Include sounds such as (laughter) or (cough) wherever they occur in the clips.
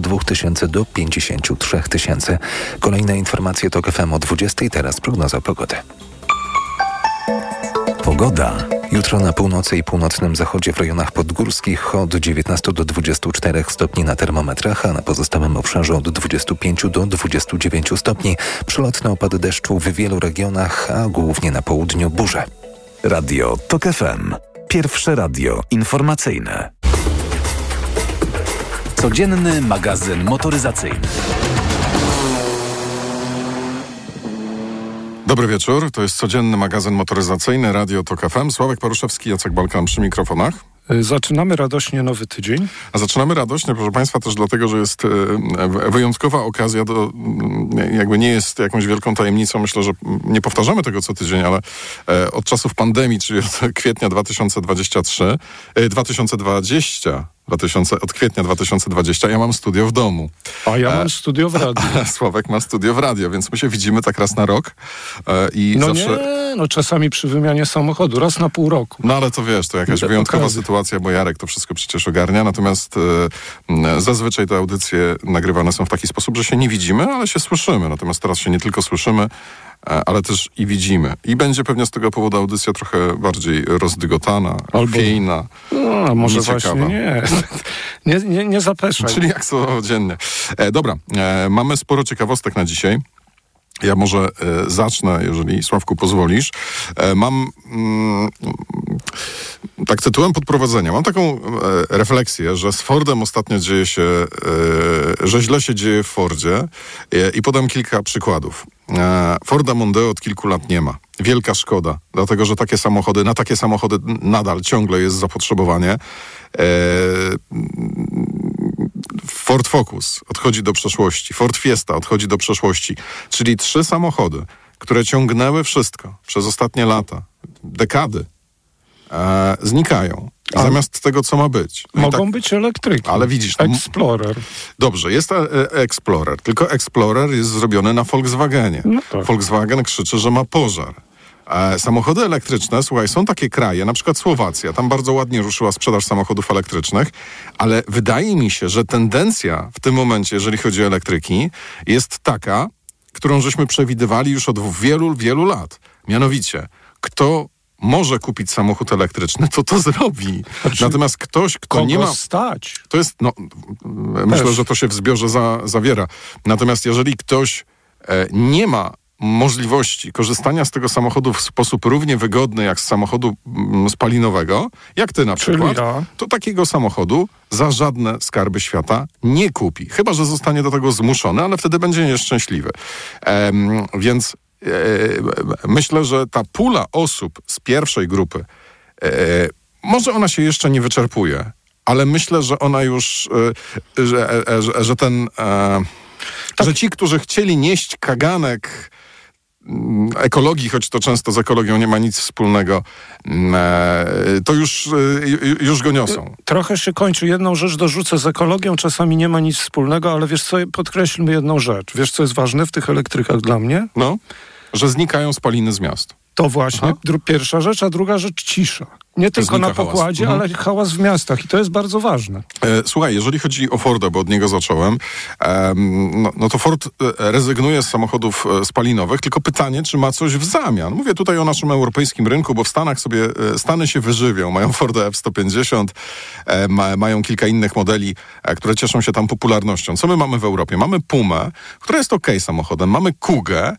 2000 do 53 tysięcy. Kolejne informacje to FM o 20. Teraz prognoza pogody. Pogoda. Jutro na północy i północnym zachodzie w rejonach podgórskich od 19 do 24 stopni na termometrach, a na pozostałym obszarze od 25 do 29 stopni. Przelotne opady deszczu w wielu regionach, a głównie na południu burze. Radio TOK FM. Pierwsze radio informacyjne. Codzienny magazyn motoryzacyjny. Dobry wieczór, to jest codzienny magazyn motoryzacyjny Radio TOK FM. Sławek Paruszewski, Jacek Balkan przy mikrofonach. Y, zaczynamy radośnie nowy tydzień. A zaczynamy radośnie, proszę Państwa, też dlatego, że jest e, wyjątkowa okazja, do, mm, jakby nie jest jakąś wielką tajemnicą. Myślę, że nie powtarzamy tego co tydzień, ale e, od czasów pandemii, czyli od kwietnia 2023, 2020 2000, od kwietnia 2020 ja mam studio w domu. A ja mam e, studio w radio. (laughs) Sławek ma studio w radio, więc my się widzimy tak raz na rok. E, i no zawsze... nie, no czasami przy wymianie samochodu, raz na pół roku. No ale to wiesz, to jakaś to wyjątkowa okazji. sytuacja, bo Jarek to wszystko przecież ogarnia, natomiast e, zazwyczaj te audycje nagrywane są w taki sposób, że się nie widzimy, ale się słyszymy. Natomiast teraz się nie tylko słyszymy, E, ale też i widzimy. I będzie pewnie z tego powodu audycja trochę bardziej rozdygotana, Albo... chwiejna. No, może właśnie nie. (laughs) nie, nie, nie zapeszaj. Czyli jak codziennie. E, dobra, e, mamy sporo ciekawostek na dzisiaj. Ja może e, zacznę, jeżeli Sławku pozwolisz. E, mam mm, tak tytułem podprowadzenia. Mam taką e, refleksję, że z Fordem ostatnio dzieje się, e, że źle się dzieje w Fordzie e, i podam kilka przykładów. E, Forda Mondeo od kilku lat nie ma. Wielka szkoda, dlatego że takie samochody, na takie samochody nadal ciągle jest zapotrzebowanie. E, Ford Focus odchodzi do przeszłości, Ford Fiesta odchodzi do przeszłości, czyli trzy samochody, które ciągnęły wszystko przez ostatnie lata, dekady, e, znikają. A zamiast tego, co ma być. No Mogą tak, być elektryki. Ale widzisz... Explorer. Dobrze, jest e, Explorer, tylko Explorer jest zrobiony na Volkswagenie. No tak. Volkswagen krzyczy, że ma pożar. E, samochody elektryczne, słuchaj, są takie kraje, na przykład Słowacja, tam bardzo ładnie ruszyła sprzedaż samochodów elektrycznych, ale wydaje mi się, że tendencja w tym momencie, jeżeli chodzi o elektryki, jest taka, którą żeśmy przewidywali już od wielu, wielu lat. Mianowicie, kto może kupić samochód elektryczny, to to zrobi. Znaczy, Natomiast ktoś, kto nie ma... stać? To jest, no, myślę, że to się w zbiorze za, zawiera. Natomiast jeżeli ktoś e, nie ma możliwości korzystania z tego samochodu w sposób równie wygodny jak z samochodu mm, spalinowego, jak ty na przykład, ja. to takiego samochodu za żadne skarby świata nie kupi. Chyba, że zostanie do tego zmuszony, ale wtedy będzie nieszczęśliwy. Ehm, więc myślę, że ta pula osób z pierwszej grupy, e, może ona się jeszcze nie wyczerpuje, ale myślę, że ona już, e, że, e, że, że ten... E, tak. Że ci, którzy chcieli nieść kaganek Mm, ekologii, choć to często z ekologią nie ma nic wspólnego, mm, e, to już, e, już go niosą. Trochę się kończy. Jedną rzecz dorzucę z ekologią, czasami nie ma nic wspólnego, ale wiesz co, podkreślmy jedną rzecz. Wiesz co jest ważne w tych elektrykach dla mnie? No, że znikają spaliny z miast. To właśnie, pierwsza rzecz, a druga rzecz cisza. Nie tylko na pokładzie, mhm. ale hałas w miastach i to jest bardzo ważne. E, słuchaj, jeżeli chodzi o Forda, bo od niego zacząłem, no, no, to Ford e, rezygnuje z samochodów e, spalinowych, tylko pytanie, czy ma coś w zamian. Mówię tutaj o naszym europejskim rynku, bo w Stanach sobie, Stany się wyżywią, mają Forda F-150, e, ma, mają kilka innych modeli, które cieszą się tam popularnością. Co my mamy w Europie? Mamy Pumę, która jest ok samochodem, mamy Kugę,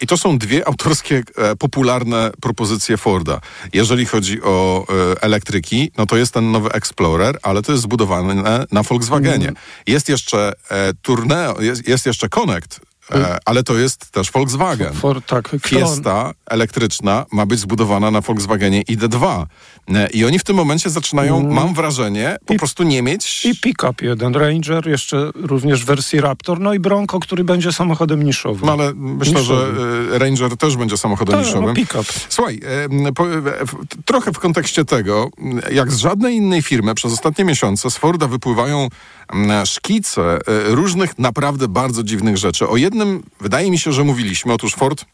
i to są dwie autorskie, popularne propozycje Forda. Jeżeli chodzi o E, elektryki, no to jest ten nowy Explorer, ale to jest zbudowane na Volkswagenie. Mm. Jest jeszcze e, Tourneo, jest, jest jeszcze Connect, E, ale to jest też Volkswagen. For, tak, Fiesta elektryczna ma być zbudowana na Volkswagenie ID2. E, I oni w tym momencie zaczynają, mm. mam wrażenie, po I, prostu nie mieć... I pick-up jeden, Ranger, jeszcze również w wersji Raptor, no i Bronco, który będzie samochodem niszowym. No ale myślę, że Ranger też będzie samochodem tak, niszowym. No, pick-up. Słuchaj, po, trochę w kontekście tego, jak z żadnej innej firmy przez ostatnie miesiące z Forda wypływają szkice e, różnych naprawdę bardzo dziwnych rzeczy. O jednym wydaje mi się, że mówiliśmy. Otóż Ford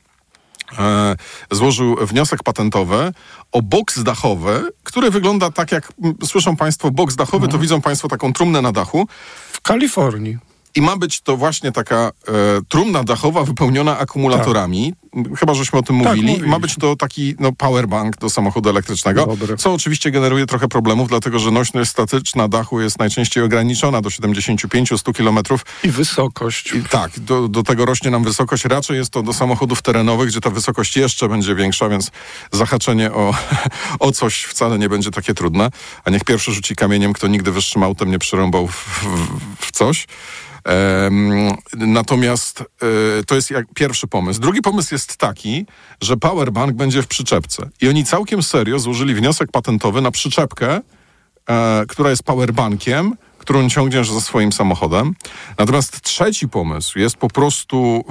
e, złożył wniosek patentowy o boks dachowy, który wygląda tak jak słyszą Państwo boks dachowy, mhm. to widzą Państwo taką trumnę na dachu. W Kalifornii. I ma być to właśnie taka e, trumna dachowa wypełniona akumulatorami. Chyba, żeśmy o tym Tak, mówili. mówiliśmy. ma być to taki no, powerbank do samochodu elektrycznego, Dobre. co oczywiście generuje trochę problemów, dlatego że nośność statyczna dachu jest najczęściej ograniczona do 75-100 kilometrów. I wysokość. I tak, do, do tego rośnie nam wysokość. Raczej jest to do samochodów terenowych, gdzie ta wysokość jeszcze będzie większa, więc zahaczenie o, (laughs) o coś wcale nie będzie takie trudne. A niech pierwszy rzuci kamieniem, kto nigdy wyższym autem nie przyrąbał w, w, w coś. Natomiast e, to jest jak pierwszy pomysł. Drugi pomysł jest taki, że powerbank będzie w przyczepce. I oni całkiem serio złożyli wniosek patentowy na przyczepkę, e, która jest powerbankiem, którą ciągniesz za swoim samochodem. Natomiast trzeci pomysł jest po prostu,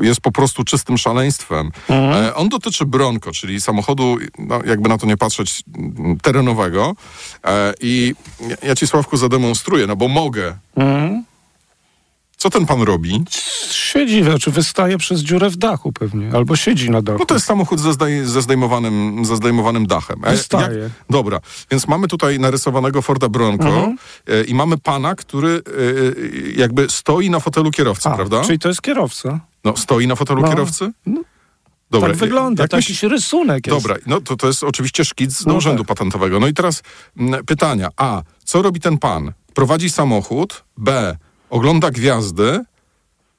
jest po prostu czystym szaleństwem. E, on dotyczy Bronco, czyli samochodu, no, jakby na to nie patrzeć, m, terenowego. E, I ja- ci, Sławku, zademonstruję, no bo mogę. Co ten pan robi? Siedzi, znaczy wystaje przez dziurę w dachu pewnie. Albo siedzi na dachu. No to jest samochód ze, zdej, ze, zdejmowanym, ze zdejmowanym dachem. E, Wystaje. dobra, więc mamy tutaj narysowanego Forda Bronco Mhm. e, i mamy pana, który e, jakby stoi na fotelu kierowcy, A, prawda? Czyli to jest kierowca. No, stoi na fotelu No. kierowcy? No, Dobra, tak wygląda, jak to myśl- jakiś rysunek jest. Dobra, no to, to jest oczywiście szkic do No urzędu tak. patentowego. No i teraz mm, pytania. A, co robi ten pan? Prowadzi samochód. B, ogląda gwiazdy.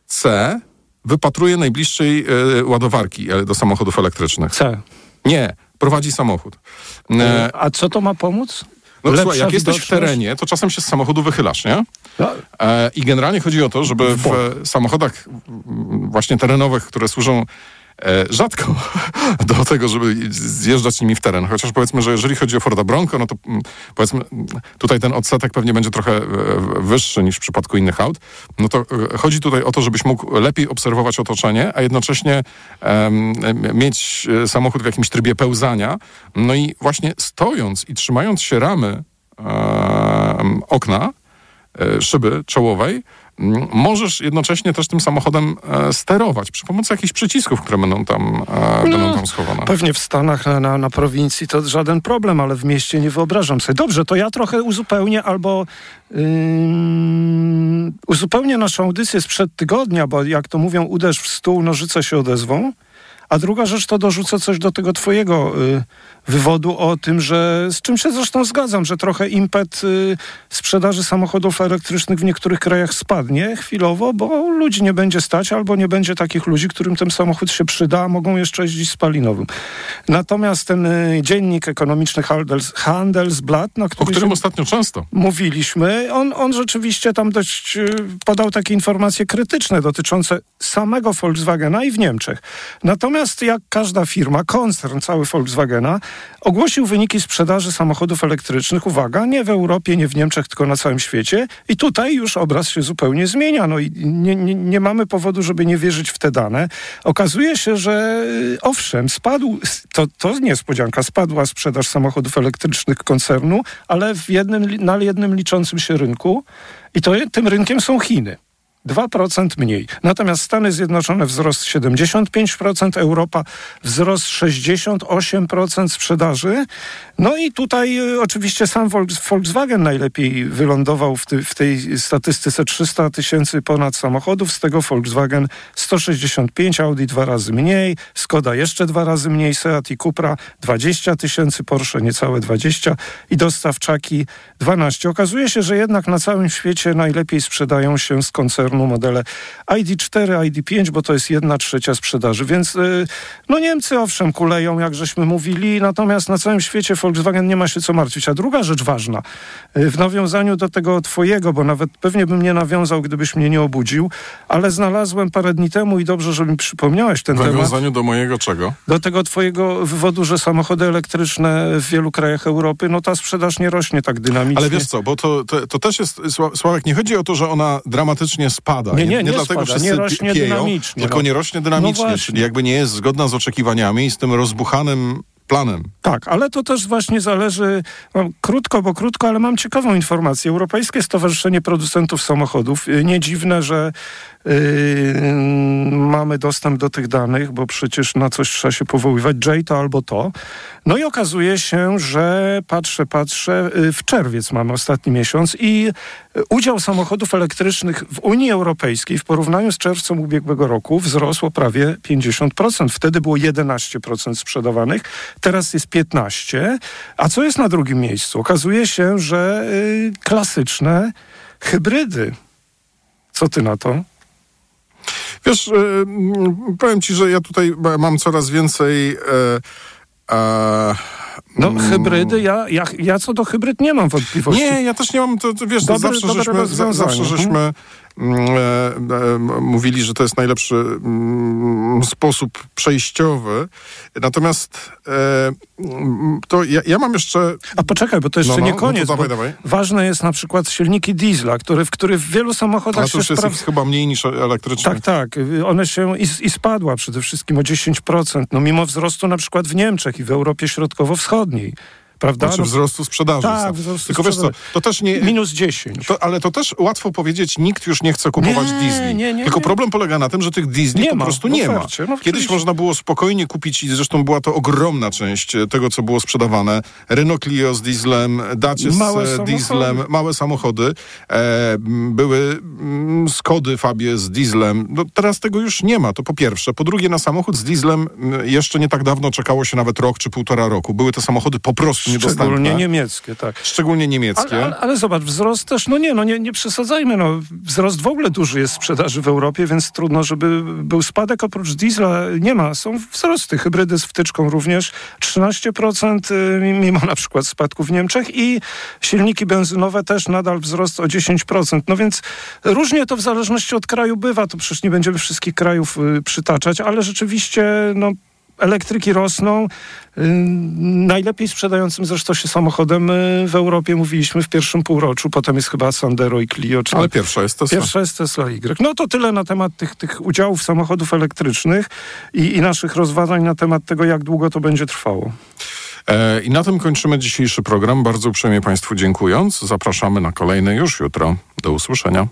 C, wypatruje najbliższej e, ładowarki e, do samochodów elektrycznych. C. Nie, prowadzi samochód. E, A co to ma pomóc? no Lepsza słuchaj, jak jesteś w terenie, to czasem się z samochodu wychylasz, nie? No, E, I generalnie chodzi o to, żeby w e, samochodach właśnie terenowych, które służą rzadko (laughs) do tego, żeby zjeżdżać nimi w teren. Chociaż powiedzmy, że jeżeli chodzi o Forda Bronco, no to mm, powiedzmy tutaj ten odsetek pewnie będzie trochę e, wyższy niż w przypadku innych aut. No to e, chodzi tutaj o to, żebyś mógł lepiej obserwować otoczenie, a jednocześnie em, mieć e, samochód w jakimś trybie pełzania. No i właśnie stojąc i trzymając się ramy em, okna, e, szyby czołowej, możesz jednocześnie też tym samochodem e, sterować przy pomocy jakichś przycisków, które będą tam, e, będą tam schowane. Pewnie w Stanach, na, na, prowincji to żaden problem, ale w mieście nie wyobrażam sobie. Dobrze, to ja trochę uzupełnię albo ym, uzupełnię naszą audycję sprzed tygodnia, bo jak to mówią, uderz w stół, nożyce się odezwą. A druga rzecz to dorzucę coś do tego twojego y, wywodu o tym, że z czym się zresztą zgadzam, że trochę impet y, sprzedaży samochodów elektrycznych w niektórych krajach spadnie chwilowo, bo ludzi nie będzie stać albo nie będzie takich ludzi, którym ten samochód się przyda, a mogą jeszcze jeździć spalinowym. Natomiast ten y, dziennik ekonomiczny Handels, Handelsblatt, na O który którym ostatnio często. mówiliśmy, on, on rzeczywiście tam dość podał takie informacje krytyczne dotyczące samego Volkswagena i w Niemczech. Natomiast jak każda firma, koncern cały Volkswagena, ogłosił wyniki sprzedaży samochodów elektrycznych, uwaga, nie w Europie, nie w Niemczech, tylko na całym świecie. I tutaj już obraz się zupełnie zmienia. No i nie, nie, nie mamy powodu, żeby nie wierzyć w te dane. Okazuje się, że y, owszem, spadł, to, to niespodzianka, spadła sprzedaż samochodów elektrycznych koncernu, ale w jednym, na jednym liczącym się rynku i to tym rynkiem są Chiny. 2% mniej. Natomiast Stany Zjednoczone wzrost 75%, Europa wzrost 68% sprzedaży. No i tutaj y, oczywiście sam Volks- Volkswagen najlepiej wylądował w, ty, w tej statystyce 300 tysięcy ponad samochodów, z tego Volkswagen 165, Audi dwa razy mniej, Skoda jeszcze dwa razy mniej, Seat i Cupra 20 tysięcy, Porsche niecałe 20 i dostawczaki 12. Okazuje się, że jednak na całym świecie najlepiej sprzedają się z koncernu modele ID4, ID5, bo to jest jedna trzecia sprzedaży, więc y, no Niemcy owszem kuleją, jak żeśmy mówili, natomiast na całym świecie Volkswagen nie ma się co martwić. A druga rzecz ważna, y, w nawiązaniu do tego twojego, bo nawet pewnie bym nie nawiązał, gdybyś mnie nie obudził, ale znalazłem parę dni temu i dobrze, że mi przypomniałeś ten W temat nawiązaniu do mojego czego? do tego twojego wywodu, że samochody elektryczne w wielu krajach Europy, no ta sprzedaż nie rośnie tak dynamicznie. Ale wiesz co, bo to, to, to też jest, Sła- Sławek, nie chodzi o to, że ona dramatycznie spada. Nie, nie, nie dlatego spada, wszyscy nie rośnie pieją, dynamicznie, Tylko no. nie rośnie No dynamicznie, właśnie. czyli jakby nie jest zgodna z oczekiwaniami i z tym rozbuchanym planem. Tak, ale to też właśnie zależy, mam krótko, bo krótko, ale mam ciekawą informację. Europejskie Stowarzyszenie Producentów Samochodów, y, nie dziwne, że mamy dostęp do tych danych, bo przecież na coś trzeba się powoływać, J to albo to. No i okazuje się, że patrzę, patrzę, y, w czerwiec mamy ostatni miesiąc i udział samochodów elektrycznych w Unii Europejskiej w porównaniu z czerwcem ubiegłego roku wzrósł o prawie 50%. Wtedy było 11% sprzedawanych, teraz jest 15%. A co jest na drugim miejscu? Okazuje się, że klasyczne hybrydy. Co ty na to? Wiesz, y, powiem ci, że ja tutaj mam coraz więcej. No hybrydy, ja, ja, ja co do hybryd nie mam wątpliwości. Nie, ja też nie mam, to, to wiesz, zawsze, żeśmy, zawsze żeśmy mm, e, e, mówili, że to jest najlepszy mm, sposób przejściowy. Natomiast e, to ja, ja, mam jeszcze... A poczekaj, bo to jeszcze no, no, nie no koniec. No dawaj, dawaj. Ważne jest na przykład silniki diesla, który, w których w wielu samochodach A to już jest spraw... chyba mniej niż elektryczne. Tak, tak. One się i, i spadła przede wszystkim o 10%. No mimo wzrostu na przykład w Niemczech i w Europie Środkowo-Wschodniej 你。Prawda? Znaczy wzrostu sprzedaży. Tak, wzrostu Tylko sprzedaży. wiesz co, to też nie... Minus 10. To, ale to też łatwo powiedzieć, nikt już nie chce kupować nie, diesli. Nie, nie, Tylko problem polega na tym, że tych diesli nie po ma, prostu nie ma. No, Kiedyś można było spokojnie kupić i zresztą była to ogromna część e, tego, co było sprzedawane. Renault Clio z dieslem, Dacia z dieslem, małe samochody. E, były mm, Skody Fabie z dieslem. No, teraz tego już nie ma, to po pierwsze. Po drugie, na samochód z dieslem jeszcze nie tak dawno czekało się nawet rok czy półtora roku. Były te samochody po prostu niedostępne. Szczególnie niemieckie, tak. Szczególnie niemieckie. Ale, ale, ale, zobacz, wzrost też, no nie, no nie, nie przesadzajmy, no wzrost w ogóle duży jest sprzedaży w Europie, więc trudno, żeby był spadek. Oprócz diesla nie ma, są wzrosty. Hybrydy z wtyczką również 13% y, mimo na przykład spadku w Niemczech i silniki benzynowe też nadal wzrost o 10%. No więc różnie to w zależności od kraju bywa, to przecież nie będziemy wszystkich krajów y, przytaczać, ale rzeczywiście no, elektryki rosną. Y, najlepiej sprzedającym zresztą się samochodem y, w Europie mówiliśmy w pierwszym półroczu, potem jest chyba Sandero i Clio. Ale pierwsza jest Tesla. Pierwsza jest Tesla Y. No to tyle na temat tych, tych udziałów samochodów elektrycznych i, i naszych rozważań na temat tego, jak długo to będzie trwało. E, I na tym kończymy dzisiejszy program. Bardzo uprzejmie Państwu dziękując. Zapraszamy na kolejny już jutro. Do usłyszenia.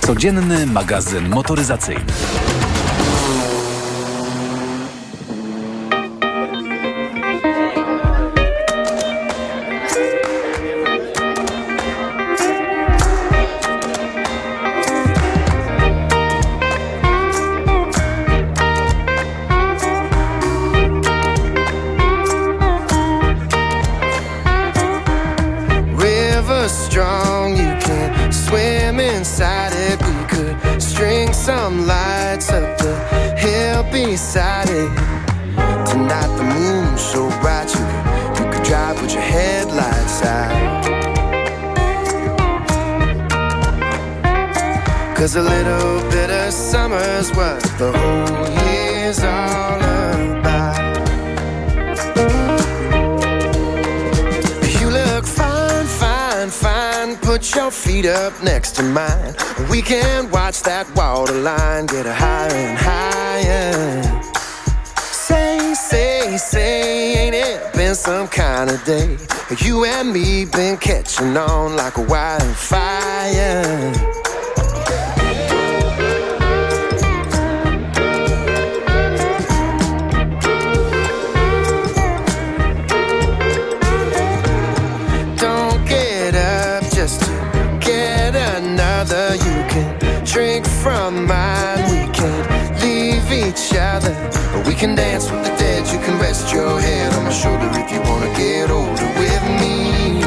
Codzienny magazyn motoryzacyjny. Cause a little bit of summer's what the whole year's all about. You look fine, fine, fine. Put your feet up next to mine. We can watch that waterline get a higher and higher. Say, say, say, ain't it been some kind of day? You and me been catching on like a wildfire. Can dance with the dead, you can rest your head on my shoulder if you wanna get older with me.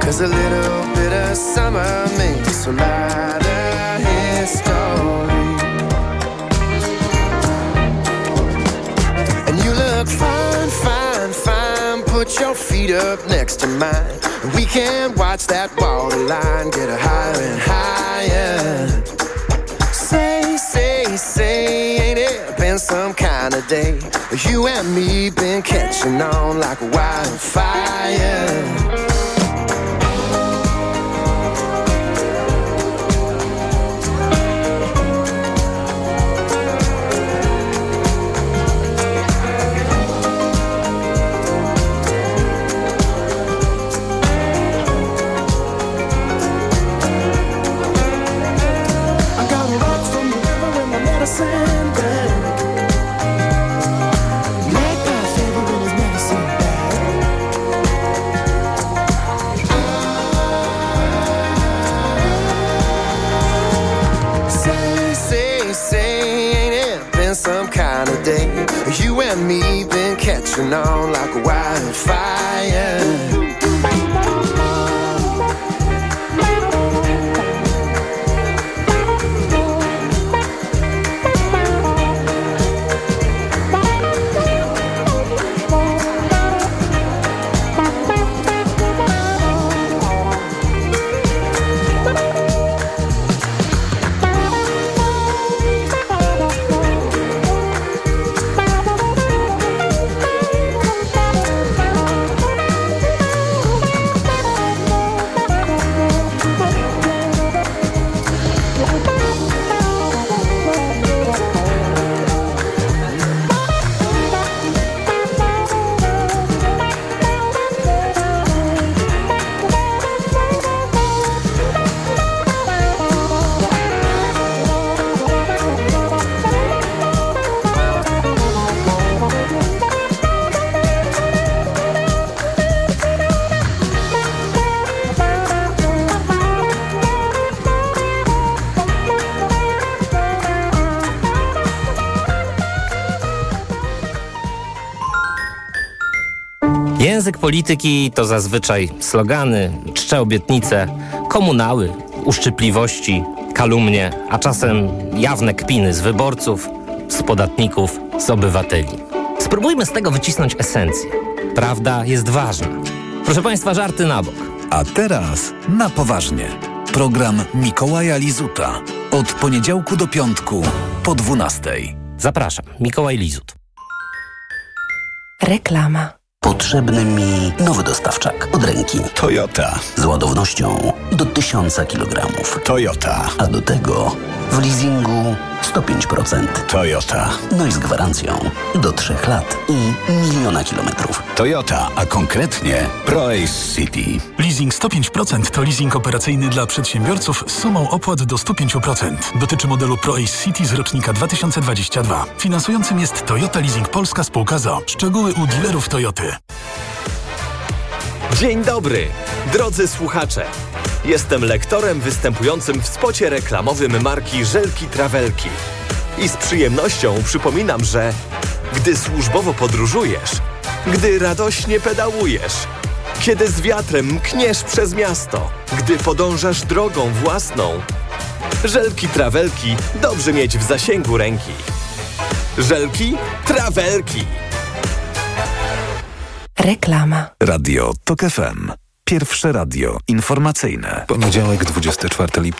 Cause a little bit of summer makes a lot of history. And you look fine, fine, fine. Put your feet up next to mine. And we can watch that waterline get higher and higher been some kind of day? You and me been catching on like a wildfire. Język polityki to zazwyczaj slogany, czcze obietnice, komunały, uszczypliwości, kalumnie, a czasem jawne kpiny z wyborców, z podatników, z obywateli. Spróbujmy z tego wycisnąć esencję. Prawda jest ważna. Proszę Państwa, żarty na bok. A teraz na poważnie. Program Mikołaja Lizuta. Od poniedziałku do piątku po 12. Zapraszam, Mikołaj Lizut. Reklama. Potrzebny mi nowy dostawczak od ręki. Toyota. Z ładownością do 1000 kg. Toyota. A do tego w leasingu 105%. Toyota. No i z gwarancją do 3 lat i miliona kilometrów. Toyota, a konkretnie ProAce City. Leasing 105% to leasing operacyjny dla przedsiębiorców z sumą opłat do 105%. Dotyczy modelu ProAce City z rocznika 2022. Finansującym jest Toyota Leasing Polska Spółka ZO. Szczegóły u dealerów Toyoty. Dzień dobry, drodzy słuchacze. Jestem lektorem występującym w spocie reklamowym marki Żelki Trawelki. I z przyjemnością przypominam, że gdy służbowo podróżujesz, gdy radośnie pedałujesz, kiedy z wiatrem mkniesz przez miasto, gdy podążasz drogą własną, Żelki Trawelki dobrze mieć w zasięgu ręki. Żelki Trawelki. Reklama. Radio TOK FM. Pierwsze radio informacyjne. Poniedziałek, 24 lipca.